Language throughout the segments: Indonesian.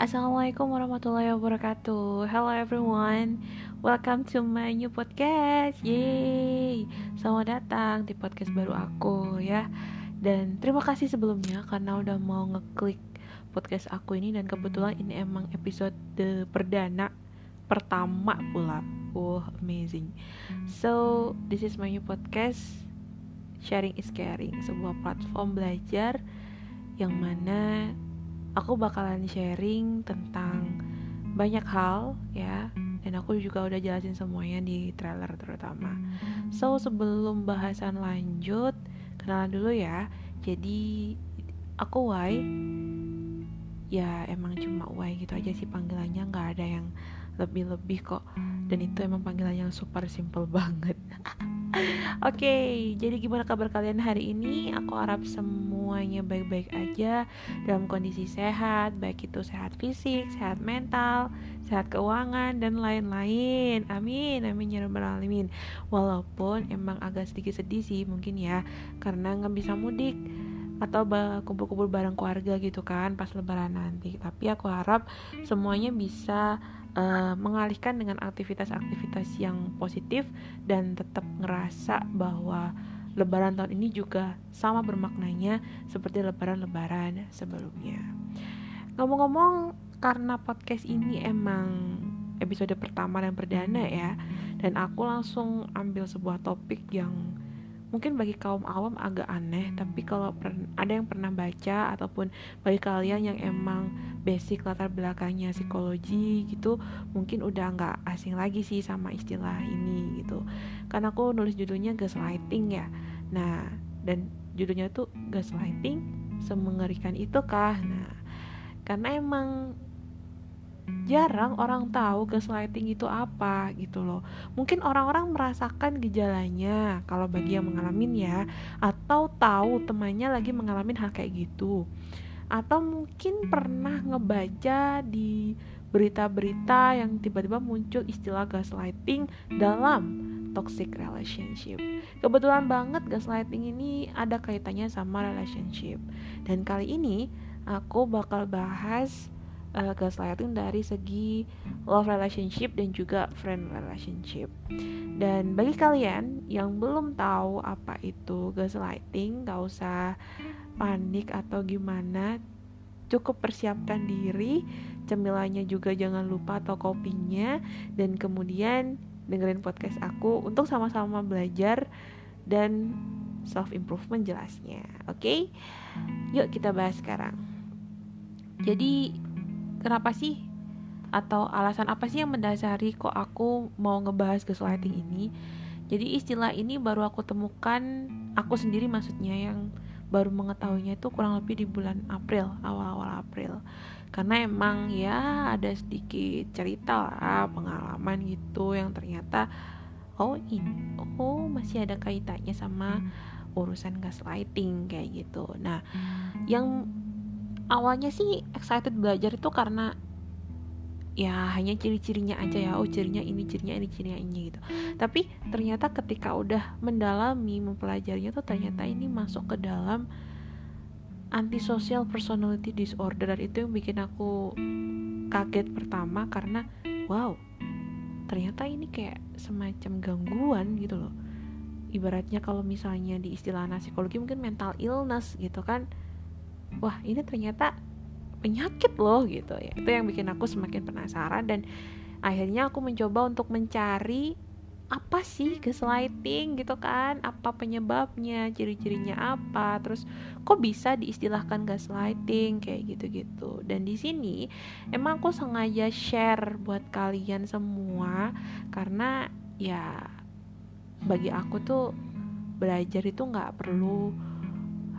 Assalamualaikum warahmatullahi wabarakatuh. Hello everyone. Welcome to my new podcast. Yeay Selamat datang di podcast baru aku ya. Dan terima kasih sebelumnya Karena udah mau ngeklik podcast aku ini Dan kebetulan ini emang episode perdana Pertama pula. Wow amazing. So this is my new podcast Sharing is caring Sebuah platform belajar Yang mana aku bakalan sharing tentang banyak hal ya. Dan aku juga udah jelasin semuanya di trailer terutama. So sebelum bahasan lanjut kenalan dulu ya. Jadi aku Y. Ya emang cuma Y gitu aja sih panggilannya. Nggak ada yang lebih-lebih kok dan itu emang panggilan yang super simple banget Oke, okay, jadi gimana kabar kalian hari ini? Aku harap semuanya baik-baik aja dalam kondisi sehat, baik itu sehat fisik, sehat mental, sehat keuangan dan lain-lain. Amin, amin ya rabbal alamin. Walaupun emang agak sedikit sedih sih mungkin ya, karena nggak bisa mudik atau kumpul-kumpul bareng keluarga gitu kan pas lebaran nanti. Tapi aku harap semuanya bisa uh, mengalihkan dengan aktivitas-aktivitas yang positif dan tetap ngerasa bahwa lebaran tahun ini juga sama bermaknanya seperti lebaran-lebaran sebelumnya. Ngomong-ngomong karena podcast ini emang episode pertama dan perdana ya dan aku langsung ambil sebuah topik yang mungkin bagi kaum awam agak aneh tapi kalau ada yang pernah baca ataupun bagi kalian yang emang basic latar belakangnya psikologi gitu mungkin udah nggak asing lagi sih sama istilah ini gitu. Karena aku nulis judulnya gaslighting ya. Nah dan judulnya tuh gaslighting semengerikan itu kah nah karena emang jarang orang tahu gaslighting itu apa gitu loh. Mungkin orang-orang merasakan gejalanya kalau bagi yang mengalami ya atau tahu temannya lagi mengalami hal kayak gitu. Atau mungkin pernah ngebaca di berita-berita yang tiba-tiba muncul istilah gaslighting dalam toxic relationship. Kebetulan banget gaslighting ini ada kaitannya sama relationship. Dan kali ini aku bakal bahas uh, gaslighting dari segi love relationship dan juga friend relationship. Dan bagi kalian yang belum tahu apa itu gaslighting, gak usah panik atau gimana, cukup persiapkan diri, cemilannya juga jangan lupa atau kopinya, dan kemudian dengerin podcast aku untuk sama-sama belajar dan self improvement jelasnya. Oke, okay? yuk kita bahas sekarang. Jadi kenapa sih? Atau alasan apa sih yang mendasari kok aku mau ngebahas gaslighting ini? Jadi istilah ini baru aku temukan aku sendiri maksudnya yang baru mengetahuinya itu kurang lebih di bulan April awal-awal April. Karena emang ya ada sedikit cerita lah pengalaman gitu yang ternyata oh ini oh masih ada kaitannya sama urusan gaslighting kayak gitu. Nah yang awalnya sih excited belajar itu karena ya hanya ciri-cirinya aja ya. Oh cirinya ini cirinya ini cirinya ini gitu. Tapi ternyata ketika udah mendalami mempelajarinya tuh ternyata ini masuk ke dalam antisocial personality disorder. Dan itu yang bikin aku kaget pertama karena wow ternyata ini kayak semacam gangguan gitu loh. Ibaratnya kalau misalnya di istilah psikologi mungkin mental illness gitu kan wah ini ternyata penyakit loh gitu ya. Itu yang bikin aku semakin penasaran dan akhirnya aku mencoba untuk mencari apa sih gaslighting gitu kan? Apa penyebabnya ciri-cirinya apa? Terus kok bisa diistilahkan gaslighting? Kayak gitu-gitu. Dan di sini emang aku sengaja share buat kalian semua karena ya bagi aku tuh belajar itu nggak perlu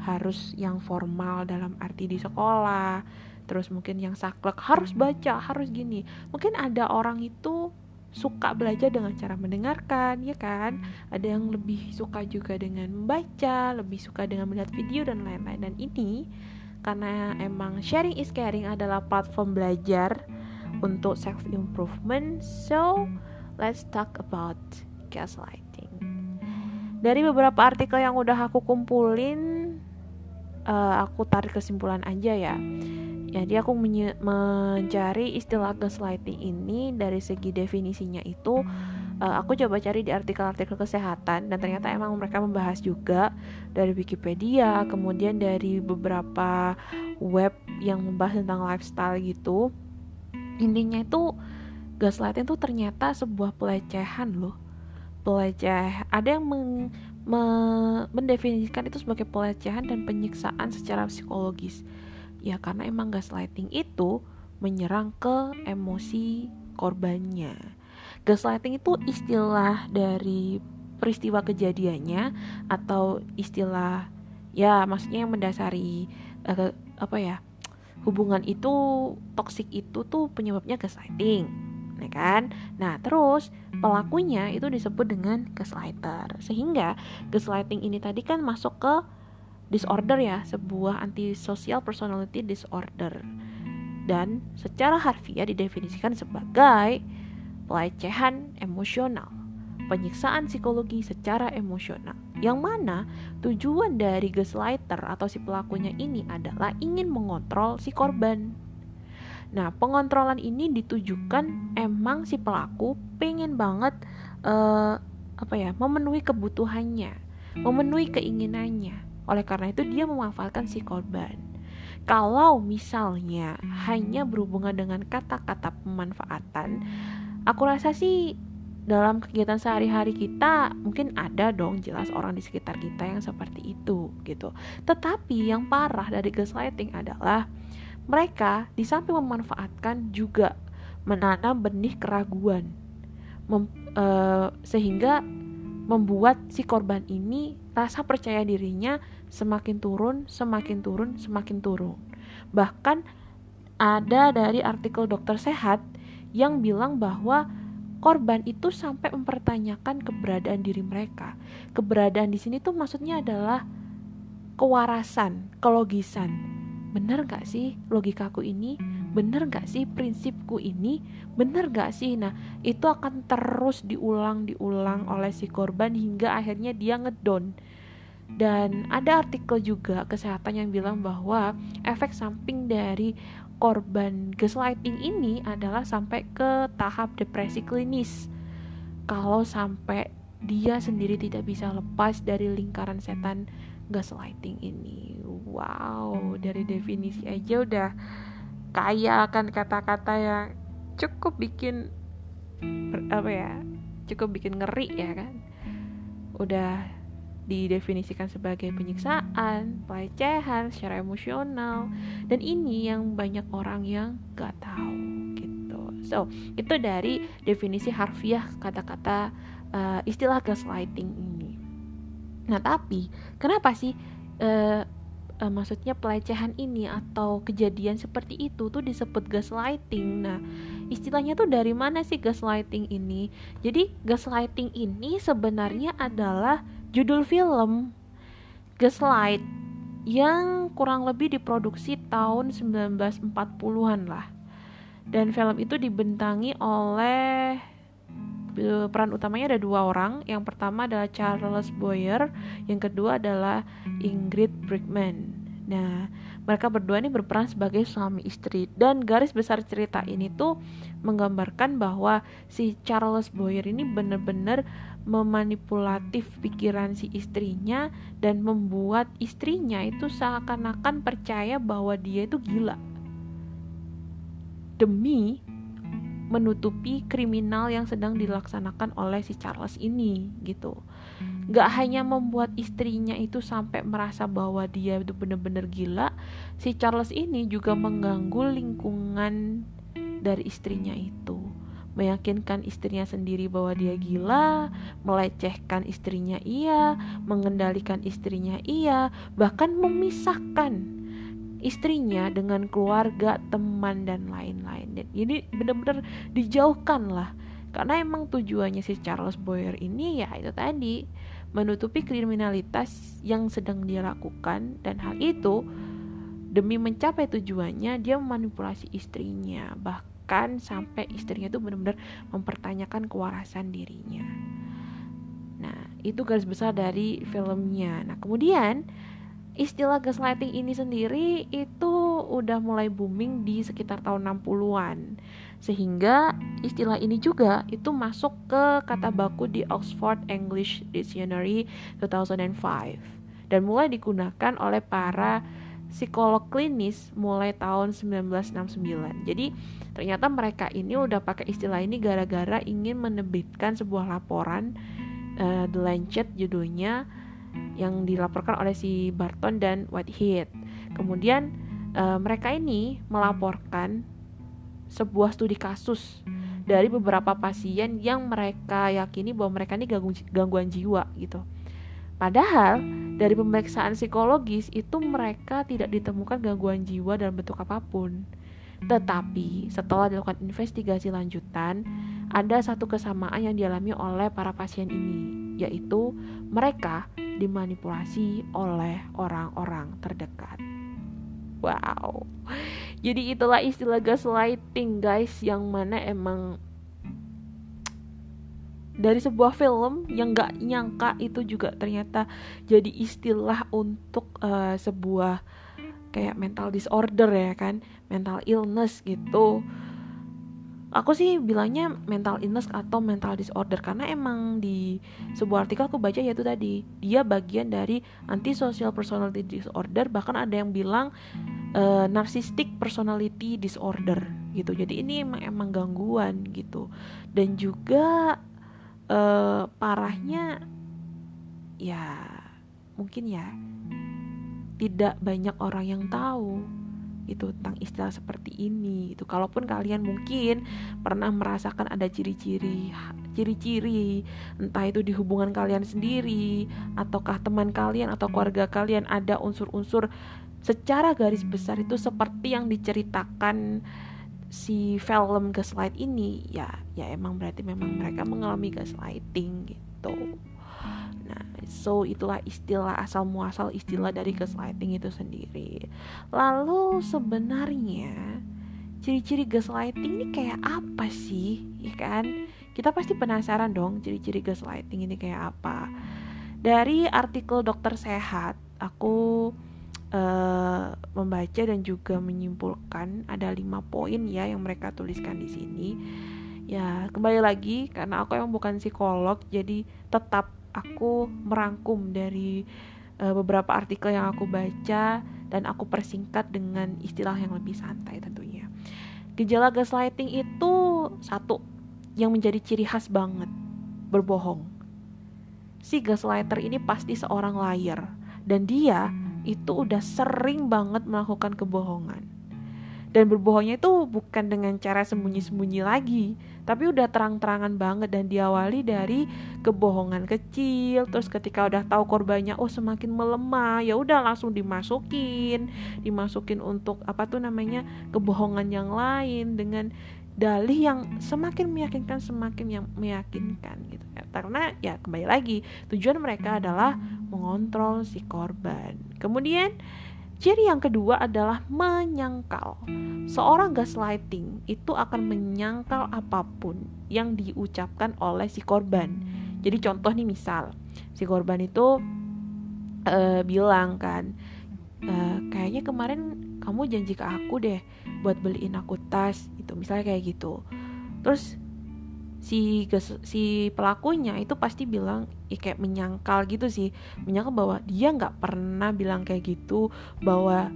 harus yang formal dalam arti di sekolah terus mungkin yang saklek harus baca harus gini. Mungkin ada orang itu suka belajar dengan cara mendengarkan ya kan? Ada yang lebih suka juga dengan membaca lebih suka dengan melihat video dan lain-lain. Dan ini karena emang sharing is caring adalah platform belajar untuk self improvement so let's talk about gaslighting. Dari beberapa artikel yang udah aku kumpulin uh, aku tarik kesimpulan aja ya. Jadi aku mencari istilah gaslighting ini dari segi definisinya itu uh, aku coba cari di artikel-artikel kesehatan dan ternyata emang mereka membahas juga dari Wikipedia kemudian dari beberapa web yang membahas tentang lifestyle gitu. Intinya itu gaslighting itu ternyata sebuah pelecehan loh. Peleceh ada yang me, mendefinisikan itu sebagai pelecehan dan penyiksaan secara psikologis. Ya karena emang gaslighting itu menyerang ke emosi korbannya. Gaslighting itu istilah dari peristiwa kejadiannya atau istilah ya maksudnya yang mendasari uh, apa ya hubungan itu toksik itu tuh penyebabnya gaslighting ya kan? Nah, terus pelakunya itu disebut dengan gaslighter. Sehingga gaslighting ini tadi kan masuk ke disorder ya, sebuah antisocial personality disorder. Dan secara harfiah didefinisikan sebagai pelecehan emosional, penyiksaan psikologi secara emosional. Yang mana tujuan dari gaslighter atau si pelakunya ini adalah ingin mengontrol si korban Nah, pengontrolan ini ditujukan emang si pelaku pengen banget uh, apa ya, memenuhi kebutuhannya, memenuhi keinginannya. Oleh karena itu dia memanfaatkan si korban. Kalau misalnya hanya berhubungan dengan kata-kata pemanfaatan, aku rasa sih dalam kegiatan sehari-hari kita mungkin ada dong jelas orang di sekitar kita yang seperti itu gitu. Tetapi yang parah dari gaslighting adalah mereka di samping memanfaatkan juga menanam benih keraguan mem, e, sehingga membuat si korban ini rasa percaya dirinya semakin turun, semakin turun, semakin turun. Bahkan ada dari artikel dokter sehat yang bilang bahwa korban itu sampai mempertanyakan keberadaan diri mereka. Keberadaan di sini tuh maksudnya adalah kewarasan, kelogisan bener gak sih logikaku ini? Bener gak sih prinsipku ini? Bener gak sih? Nah itu akan terus diulang diulang oleh si korban hingga akhirnya dia ngedon dan ada artikel juga kesehatan yang bilang bahwa efek samping dari korban gaslighting ini adalah sampai ke tahap depresi klinis. Kalau sampai dia sendiri tidak bisa lepas dari lingkaran setan gaslighting ini wow dari definisi aja udah kaya akan kata-kata yang cukup bikin apa ya cukup bikin ngeri ya kan udah didefinisikan sebagai penyiksaan, pelecehan secara emosional dan ini yang banyak orang yang gak tahu gitu. So itu dari definisi harfiah kata-kata uh, istilah gaslighting ini. Nah tapi kenapa sih uh, uh, maksudnya pelecehan ini atau kejadian seperti itu tuh disebut gaslighting. Nah, istilahnya tuh dari mana sih gaslighting ini? Jadi, gaslighting ini sebenarnya adalah judul film Gaslight yang kurang lebih diproduksi tahun 1940-an lah. Dan film itu dibentangi oleh eh, peran utamanya ada dua orang. Yang pertama adalah Charles Boyer, yang kedua adalah Ingrid Bergman. Nah, mereka berdua ini berperan sebagai suami istri dan garis besar cerita ini tuh menggambarkan bahwa si Charles Boyer ini benar-benar memanipulatif pikiran si istrinya dan membuat istrinya itu seakan-akan percaya bahwa dia itu gila. Demi menutupi kriminal yang sedang dilaksanakan oleh si Charles ini gitu Gak hanya membuat istrinya itu sampai merasa bahwa dia itu benar-benar gila si Charles ini juga mengganggu lingkungan dari istrinya itu meyakinkan istrinya sendiri bahwa dia gila, melecehkan istrinya iya, mengendalikan istrinya iya, bahkan memisahkan istrinya dengan keluarga, teman dan lain-lain. Ini benar-benar dijauhkan lah. Karena emang tujuannya si Charles Boyer ini ya itu tadi menutupi kriminalitas yang sedang dia lakukan dan hal itu demi mencapai tujuannya dia memanipulasi istrinya bahkan sampai istrinya itu benar-benar mempertanyakan kewarasan dirinya. Nah, itu garis besar dari filmnya. Nah, kemudian istilah gaslighting ini sendiri itu udah mulai booming di sekitar tahun 60-an. Sehingga istilah ini juga itu masuk ke kata baku di Oxford English Dictionary 2005 dan mulai digunakan oleh para psikolog klinis mulai tahun 1969. Jadi ternyata mereka ini udah pakai istilah ini gara-gara ingin menerbitkan sebuah laporan uh, The Lancet judulnya yang dilaporkan oleh si Barton dan Whitehead. Kemudian uh, mereka ini melaporkan sebuah studi kasus dari beberapa pasien yang mereka yakini bahwa mereka ini gangguan jiwa gitu. Padahal dari pemeriksaan psikologis itu mereka tidak ditemukan gangguan jiwa dalam bentuk apa pun. Tetapi setelah dilakukan investigasi lanjutan, ada satu kesamaan yang dialami oleh para pasien ini, yaitu mereka dimanipulasi oleh orang-orang terdekat. Wow. Jadi itulah istilah gaslighting guys yang mana emang dari sebuah film yang gak nyangka itu juga ternyata jadi istilah untuk uh, sebuah kayak mental disorder ya kan mental illness gitu aku sih bilangnya mental illness atau mental disorder karena emang di sebuah artikel aku baca yaitu tadi dia bagian dari antisocial personality disorder bahkan ada yang bilang uh, narcissistic personality disorder gitu. Jadi ini emang emang gangguan gitu. Dan juga uh, parahnya ya mungkin ya tidak banyak orang yang tahu itu tentang istilah seperti ini itu kalaupun kalian mungkin pernah merasakan ada ciri-ciri ciri-ciri entah itu di hubungan kalian sendiri ataukah teman kalian atau keluarga kalian ada unsur-unsur secara garis besar itu seperti yang diceritakan si film gaslight ini ya ya emang berarti memang mereka mengalami gaslighting gitu so itulah istilah asal muasal istilah dari gaslighting itu sendiri. Lalu sebenarnya ciri-ciri gaslighting ini kayak apa sih? Ya kan? Kita pasti penasaran dong ciri-ciri gaslighting ini kayak apa. Dari artikel dokter sehat, aku uh, membaca dan juga menyimpulkan ada lima poin ya yang mereka tuliskan di sini. Ya, kembali lagi karena aku emang bukan psikolog, jadi tetap aku merangkum dari uh, beberapa artikel yang aku baca dan aku persingkat dengan istilah yang lebih santai tentunya. Gejala gaslighting itu satu yang menjadi ciri khas banget, berbohong. Si gaslighter ini pasti seorang liar dan dia itu udah sering banget melakukan kebohongan dan berbohongnya itu bukan dengan cara sembunyi-sembunyi lagi tapi udah terang-terangan banget dan diawali dari kebohongan kecil terus ketika udah tahu korbannya oh semakin melemah ya udah langsung dimasukin dimasukin untuk apa tuh namanya kebohongan yang lain dengan dalih yang semakin meyakinkan semakin yang meyakinkan gitu ya. karena ya kembali lagi tujuan mereka adalah mengontrol si korban kemudian Ciri yang kedua adalah menyangkal. Seorang gaslighting itu akan menyangkal apa pun yang diucapkan oleh si korban. Jadi contoh nih misal, si korban itu uh, bilang kan, uh, kayaknya kemarin kamu janji ke aku deh buat beliin aku tas, itu misalnya kayak gitu. Terus si si pelakunya itu pasti bilang ya kayak menyangkal gitu sih. Menyangkal bahwa dia nggak pernah bilang kayak gitu bahwa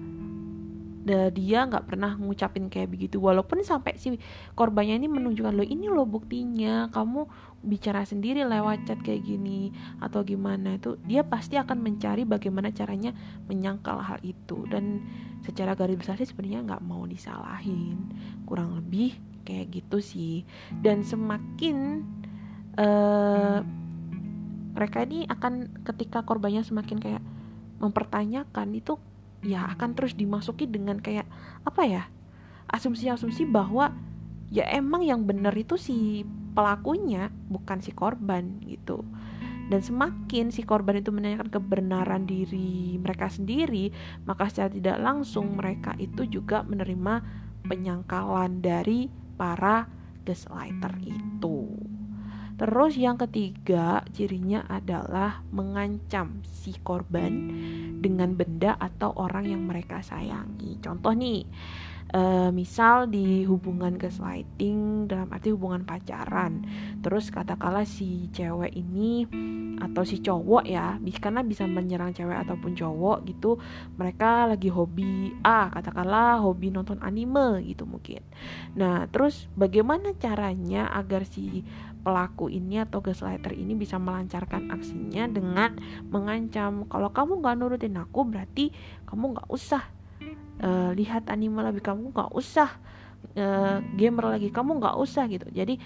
dia nggak pernah ngucapin kayak begitu. Walaupun sampai si korbannya ini menunjukkan lo ini lo buktinya kamu bicara sendiri lewat chat kayak gini atau gimana. Itu dia pasti akan mencari bagaimana caranya menyangkal hal itu. Dan secara garis besar sih sebenarnya nggak mau disalahin. Kurang lebih kayak gitu sih. Dan semakin uh, mereka ini akan ketika korbannya semakin kayak mempertanyakan itu ya akan terus dimasuki dengan kayak apa ya asumsi-asumsi bahwa ya emang yang benar itu si pelakunya bukan si korban gitu. Dan semakin si korban itu menanyakan kebenaran diri mereka sendiri maka secara tidak langsung mereka itu juga menerima penyangkalan dari para gaslighter itu. Terus yang ketiga cirinya adalah mengancam si korban dengan benda atau orang yang mereka sayangi. Contoh nih, uh, misal di hubungan gaslighting dalam arti hubungan pacaran. Terus katakanlah si cewek ini atau si cowok ya karena bisa menyerang cewek ataupun cowok gitu mereka lagi hobi A katakanlah hobi nonton anime gitu mungkin. Nah terus bagaimana caranya agar si pelaku ini atau gaslighter ini bisa melancarkan aksinya dengan mengancam kalau kamu nggak nurutin aku berarti kamu nggak usah uh, lihat anime lagi kamu nggak usah uh, gamer lagi kamu nggak usah gitu. Jadi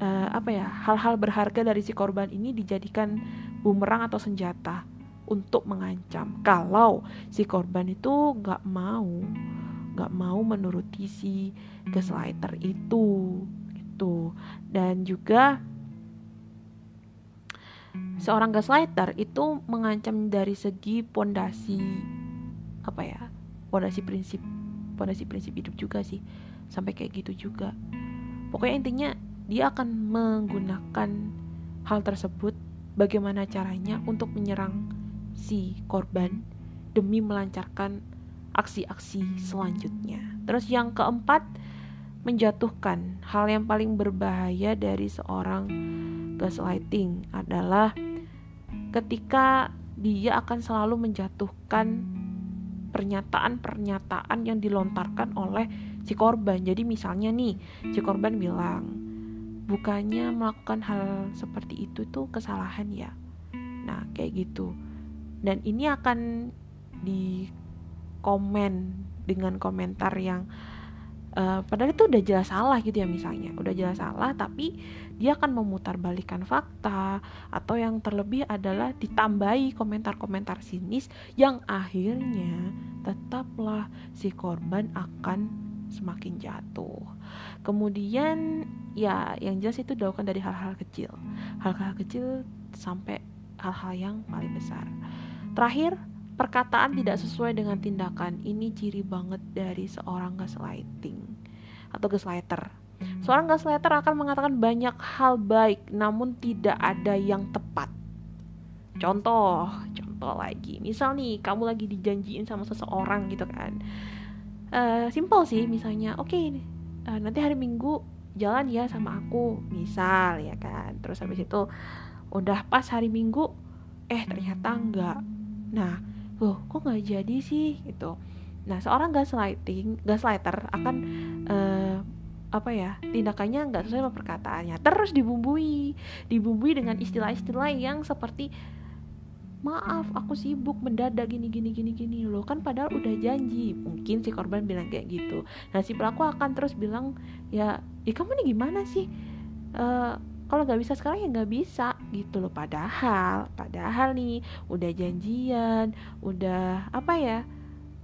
uh, apa ya hal-hal berharga dari si korban ini dijadikan bumerang atau senjata untuk mengancam. Kalau si korban itu nggak mau nggak mau menuruti si gaslighter itu gitu. Dan juga seorang gaslighter itu mengancam dari segi pondasi apa ya pondasi prinsip pondasi prinsip hidup juga sih. Sampai kayak gitu juga. Pokoknya intinya dia akan menggunakan hal tersebut bagaimana caranya untuk menyerang si korban demi melancarkan aksi-aksi selanjutnya. Terus yang keempat menjatuhkan. Hal yang paling berbahaya dari seorang gaslighting adalah ketika dia akan selalu menjatuhkan pernyataan-pernyataan yang dilontarkan oleh si korban. Jadi misalnya nih, si korban bilang, bukannya melakukan hal seperti itu tuh kesalahan ya. Nah, kayak gitu. Dan ini akan di komen dengan komentar yang uh, padahal itu udah jelas salah gitu ya misalnya. Udah jelas salah tapi dia akan memutarbalikkan fakta atau yang terlebih adalah ditambahi komentar-komentar sinis yang akhirnya tetaplah si korban akan semakin jatuh. Kemudian ya yang jelas itu dilakukan dari hal-hal kecil. Hal-hal kecil sampai hal-hal yang paling besar. Terakhir perkataan tidak sesuai dengan tindakan ini ciri banget dari seorang gaslighting atau gaslighter. Seorang gaslighter akan mengatakan banyak hal baik namun tidak ada yang tepat. Contoh, contoh lagi. Misal nih, kamu lagi dijanjiin sama seseorang gitu kan. Uh, simple sih misalnya, oke okay, uh, nanti hari Minggu jalan ya sama aku, misal ya kan. Terus habis itu udah pas hari Minggu, eh ternyata enggak. Nah, loh kok nggak jadi sih? Gitu. Nah seorang gaslighting gaslighter akan uh, apa ya tindakannya nggak sesuai sama perkataannya. Terus dibumbui dibumbui dengan istilah-istilah yang seperti maaf aku sibuk mendadak gini gini gini gini. Loh kan padahal udah janji. Mungkin si korban bilang kayak gitu. Nah si pelaku akan terus bilang ya ya kamu nih gimana sih? Uh, kalau nggak bisa sekarang ya nggak bisa gitu loh. Padahal padahal nih udah janjian udah apa ya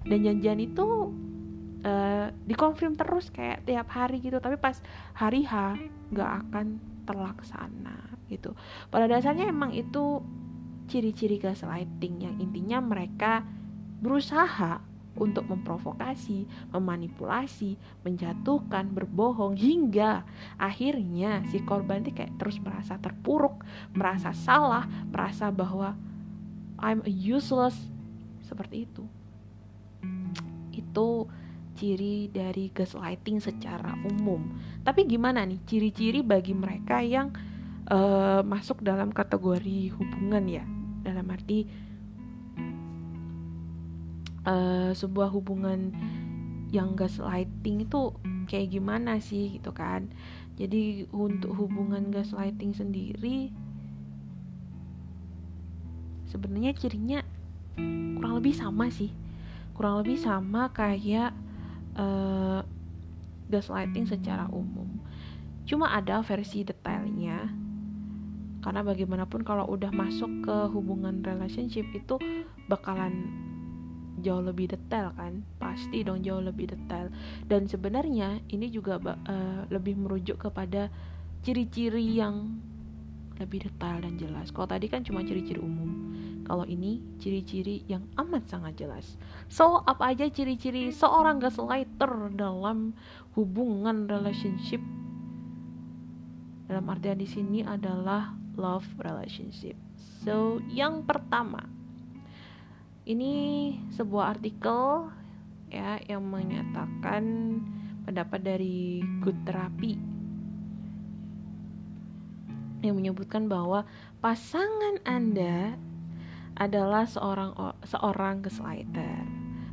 dan janjian itu uh, dikonfirm terus kayak tiap hari gitu. Tapi pas hari H nggak akan terlaksana gitu. Pada dasarnya emang itu ciri-ciri gaslighting yang intinya mereka berusaha untuk memprovokasi, memanipulasi, menjatuhkan, berbohong hingga akhirnya si korban itu kayak terus merasa terpuruk, merasa salah, merasa bahwa I'm a useless seperti itu. Itu ciri dari gaslighting secara umum. Tapi gimana nih ciri-ciri bagi mereka yang uh, masuk dalam kategori hubungan ya? Dalam arti uh, sebuah hubungan yang gaslighting itu kayak gimana sih gitu kan. Jadi untuk hubungan gaslighting sendiri sebenarnya cirinya kurang lebih sama sih. Kurang lebih sama kayak uh, gaslighting secara umum. Cuma ada versi detailnya. Karena bagaimanapun kalau udah masuk ke hubungan relationship itu bakalan jauh lebih detail kan? Pasti dong jauh lebih detail. Dan sebenarnya ini juga uh, lebih merujuk kepada ciri-ciri yang lebih detail dan jelas. Kalau tadi kan cuma ciri-ciri umum. Kalau ini ciri-ciri yang amat sangat jelas. So apa aja ciri-ciri seorang gaslighter dalam hubungan relationship? Dalam artian di sini adalah love relationship. So yang pertama ini sebuah artikel ya yang menyatakan pendapat dari Good Therapy yang menyebutkan bahwa pasangan Anda adalah seorang seorang gaslighter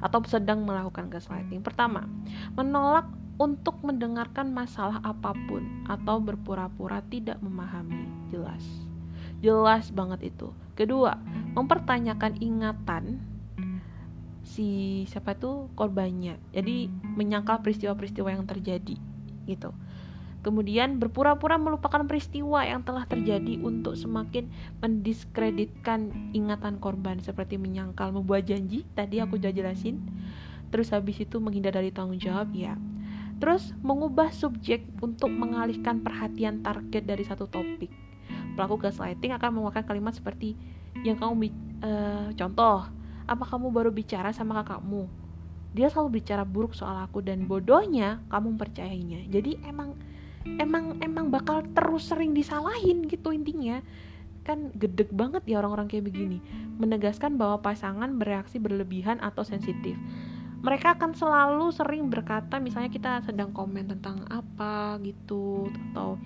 atau sedang melakukan gaslighting. Pertama, menolak untuk mendengarkan masalah apa pun atau berpura-pura tidak memahami. Jelas. Jelas banget itu. Kedua, mempertanyakan ingatan si siapa tuh korbannya. Jadi menyangkal peristiwa-peristiwa yang terjadi gitu. Kemudian berpura-pura melupakan peristiwa yang telah terjadi untuk semakin mendiskreditkan ingatan korban seperti menyangkal membuat janji tadi aku sudah jelasin. Terus habis itu menghindar dari tanggung jawab ya. Terus mengubah subjek untuk mengalihkan perhatian target dari satu topik. Pelaku gaslighting akan mengeluarkan kalimat seperti yang kamu uh, contoh, apa kamu baru bicara sama kakakmu? Dia selalu bicara buruk soal aku dan bodohnya kamu percayainya. Jadi emang emang emang bakal terus sering disalahin gitu intinya kan gedek banget ya orang-orang kayak begini menegaskan bahwa pasangan bereaksi berlebihan atau sensitif mereka akan selalu sering berkata misalnya kita sedang komen tentang apa gitu atau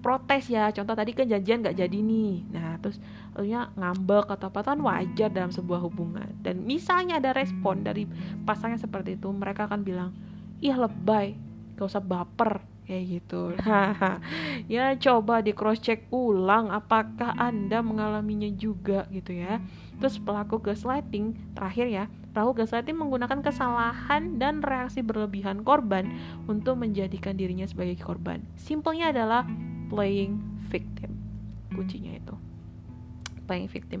protes ya. Contoh tadi kan janjian nggak jadi nih. Nah terus lalunya ngambek atau apa kan wajar dalam sebuah hubungan. Dan misalnya ada respon dari pasangan seperti itu mereka akan bilang ih lebay gak usah baper kayak gitu. Ya coba di cross check ulang apakah anda mengalaminya juga gitu ya. Terus pelaku gaslighting terakhir ya pelaku gaslighting menggunakan kesalahan dan reaksi berlebihan korban untuk menjadikan dirinya sebagai korban. Simpelnya adalah playing victim. Kuncinya itu. Playing victim.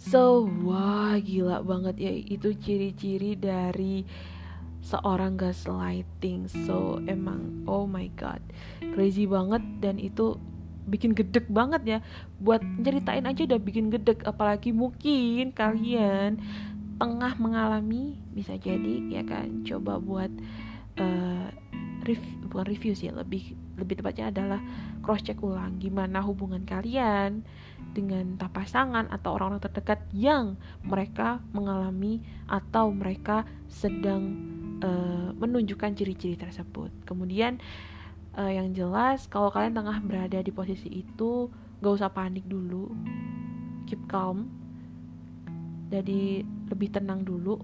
So wah gila banget ya. Itu ciri-ciri dari seorang gaslighting. So emang oh my god. Crazy banget dan itu bikin gedek banget ya. Buat ceritain aja udah bikin gedek. Apalagi mungkin kalian tengah mengalami bisa jadi ya kan? Coba buat uh, review, bukan review sih lebih lebih tepatnya adalah cross check ulang gimana hubungan kalian dengan pasangan atau orang-orang terdekat yang mereka mengalami atau mereka sedang uh, menunjukkan ciri-ciri tersebut. Kemudian uh, yang jelas kalau kalian tengah berada di posisi itu, gak usah panik dulu, keep calm, jadi lebih tenang dulu.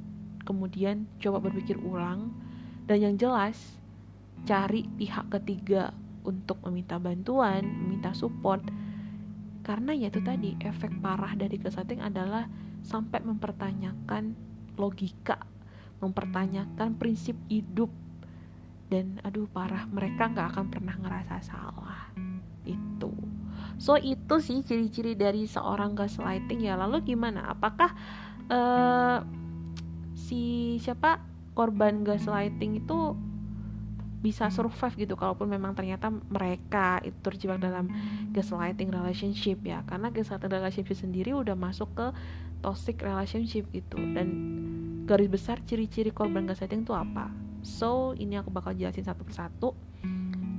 Kemudian coba berpikir ulang dan yang jelas cari pihak ketiga untuk meminta bantuan, meminta support. Karena ya itu tadi efek parah dari kesetting adalah sampai mempertanyakan logika mempertanyakan prinsip hidup. Dan aduh parah mereka nggak akan pernah ngerasa salah. Itu. So itu sih ciri-ciri dari seorang gaslighting ya. Lalu gimana? Apakah uh, si siapa? Korban gaslighting itu bisa survive gitu kalaupun memang ternyata mereka itu terjebak dalam gaslighting relationship ya. Karena gaslighting relationship sendiri udah masuk ke toxic relationship gitu. Dan garis besar ciri-ciri korban gaslighting itu apa? So ini aku bakal jelasin satu persatu.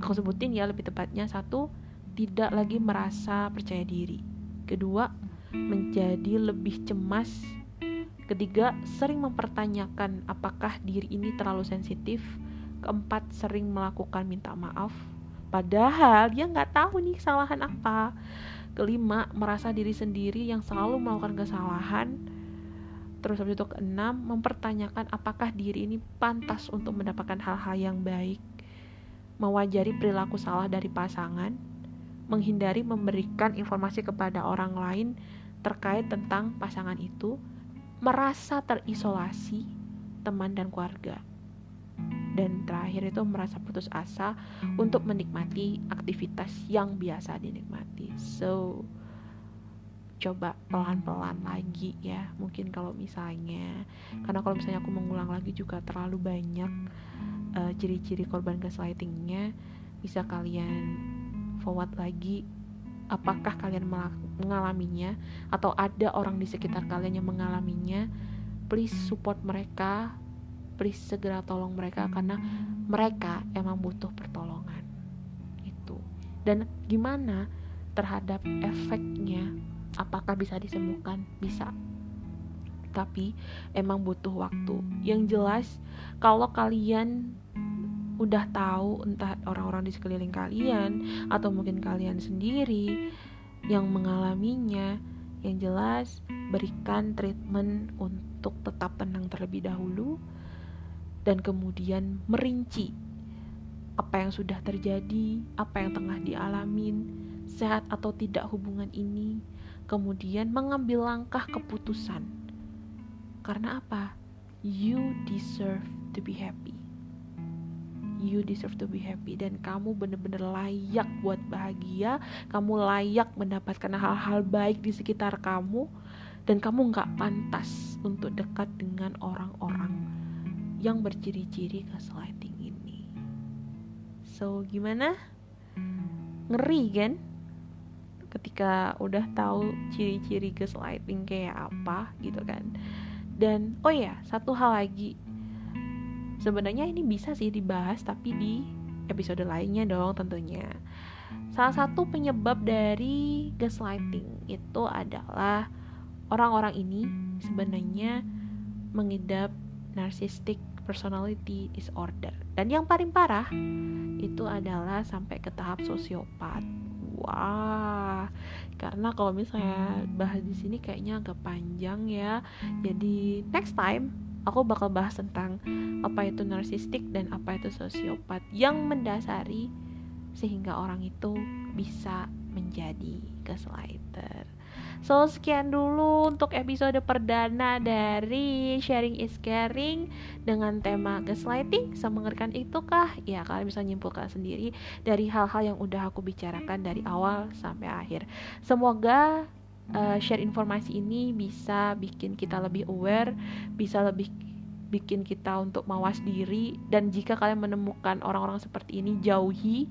Aku sebutin ya lebih tepatnya. Satu tidak lagi merasa percaya diri. Kedua menjadi lebih cemas. Ketiga sering mempertanyakan apakah diri ini terlalu sensitif keempat sering melakukan minta maaf. Padahal dia nggak tahu nih kesalahan apa. Kelima merasa diri sendiri yang selalu melakukan kesalahan. Terus habis itu keenam, mempertanyakan apakah diri ini pantas untuk mendapatkan hal-hal yang baik, mewajari perilaku salah dari pasangan, menghindari memberikan informasi kepada orang lain terkait tentang pasangan itu, merasa terisolasi teman dan keluarga. Dan terakhir itu merasa putus asa untuk menikmati aktivitas yang biasa dinikmati. So, coba pelan-pelan lagi ya mungkin kalau misalnya karena kalau misalnya aku mengulang lagi juga terlalu banyak uh, ciri-ciri korban gaslightingnya bisa kalian forward lagi apakah kalian mengalaminya atau ada orang di sekitar kalian yang mengalaminya please support mereka please segera tolong mereka karena mereka emang butuh pertolongan. Itu. Dan gimana terhadap efeknya? Apakah bisa disembuhkan? Bisa. Tapi emang butuh waktu. Yang jelas kalau kalian udah tahu entah orang-orang di sekeliling kalian atau mungkin kalian sendiri yang mengalaminya yang jelas berikan treatment untuk tetap tenang terlebih dahulu dan kemudian merinci apa yang sudah terjadi, apa yang tengah dialamin, sehat atau tidak hubungan ini, kemudian mengambil langkah keputusan. Karena apa? You deserve to be happy you deserve to be happy dan kamu bener-bener layak buat bahagia kamu layak mendapatkan hal-hal baik di sekitar kamu dan kamu nggak pantas untuk dekat dengan orang-orang yang berciri-ciri gaslighting ini. So gimana? Ngeri kan? Ketika udah tahu ciri-ciri gaslighting kayak apa gitu kan? Dan oh ya satu hal lagi. Sebenarnya ini bisa sih dibahas tapi di episode lainnya dong tentunya. Salah satu penyebab dari gaslighting itu adalah orang-orang ini sebenarnya mengidap narcissistic personality disorder. Dan yang paling parah itu adalah sampai ke tahap sosiopat. Wah karena kalau misalnya bahas di sini kayaknya agak panjang ya. Jadi next time aku bakal bahas tentang apa itu narsistik dan apa itu sosiopat yang mendasari sehingga orang itu bisa menjadi gaslighter. So sekian dulu untuk episode perdana dari Sharing is Caring dengan tema gaslighting. Semengerikan itukah? Ya kalian bisa nyimpulkan sendiri dari hal-hal yang udah aku bicarakan dari awal sampai akhir. Semoga uh, share informasi ini bisa bikin kita lebih aware, bisa lebih bikin kita untuk mawas diri dan jika kalian menemukan orang-orang seperti ini jauhi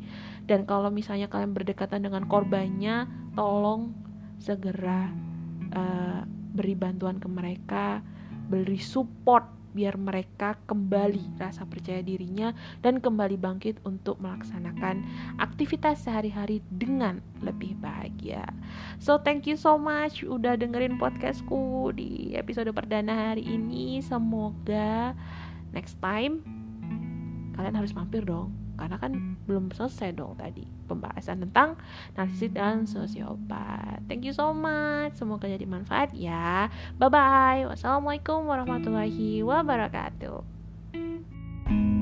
dan kalau misalnya kalian berdekatan dengan korbannya tolong segera uh, beri bantuan ke mereka beri support biar mereka kembali rasa percaya dirinya dan kembali bangkit untuk melaksanakan aktivitas sehari-hari dengan lebih bahagia. So thank you so much udah dengerin podcastku di episode perdana hari ini. Semoga next time kalian harus mampir dong karena kan hmm. belum selesai dong tadi pembahasan tentang narsis dan sosiopat. Thank you so much. Semoga jadi manfaat ya. Bye bye wassalamualaikum warahmatullahi wabarakatuh.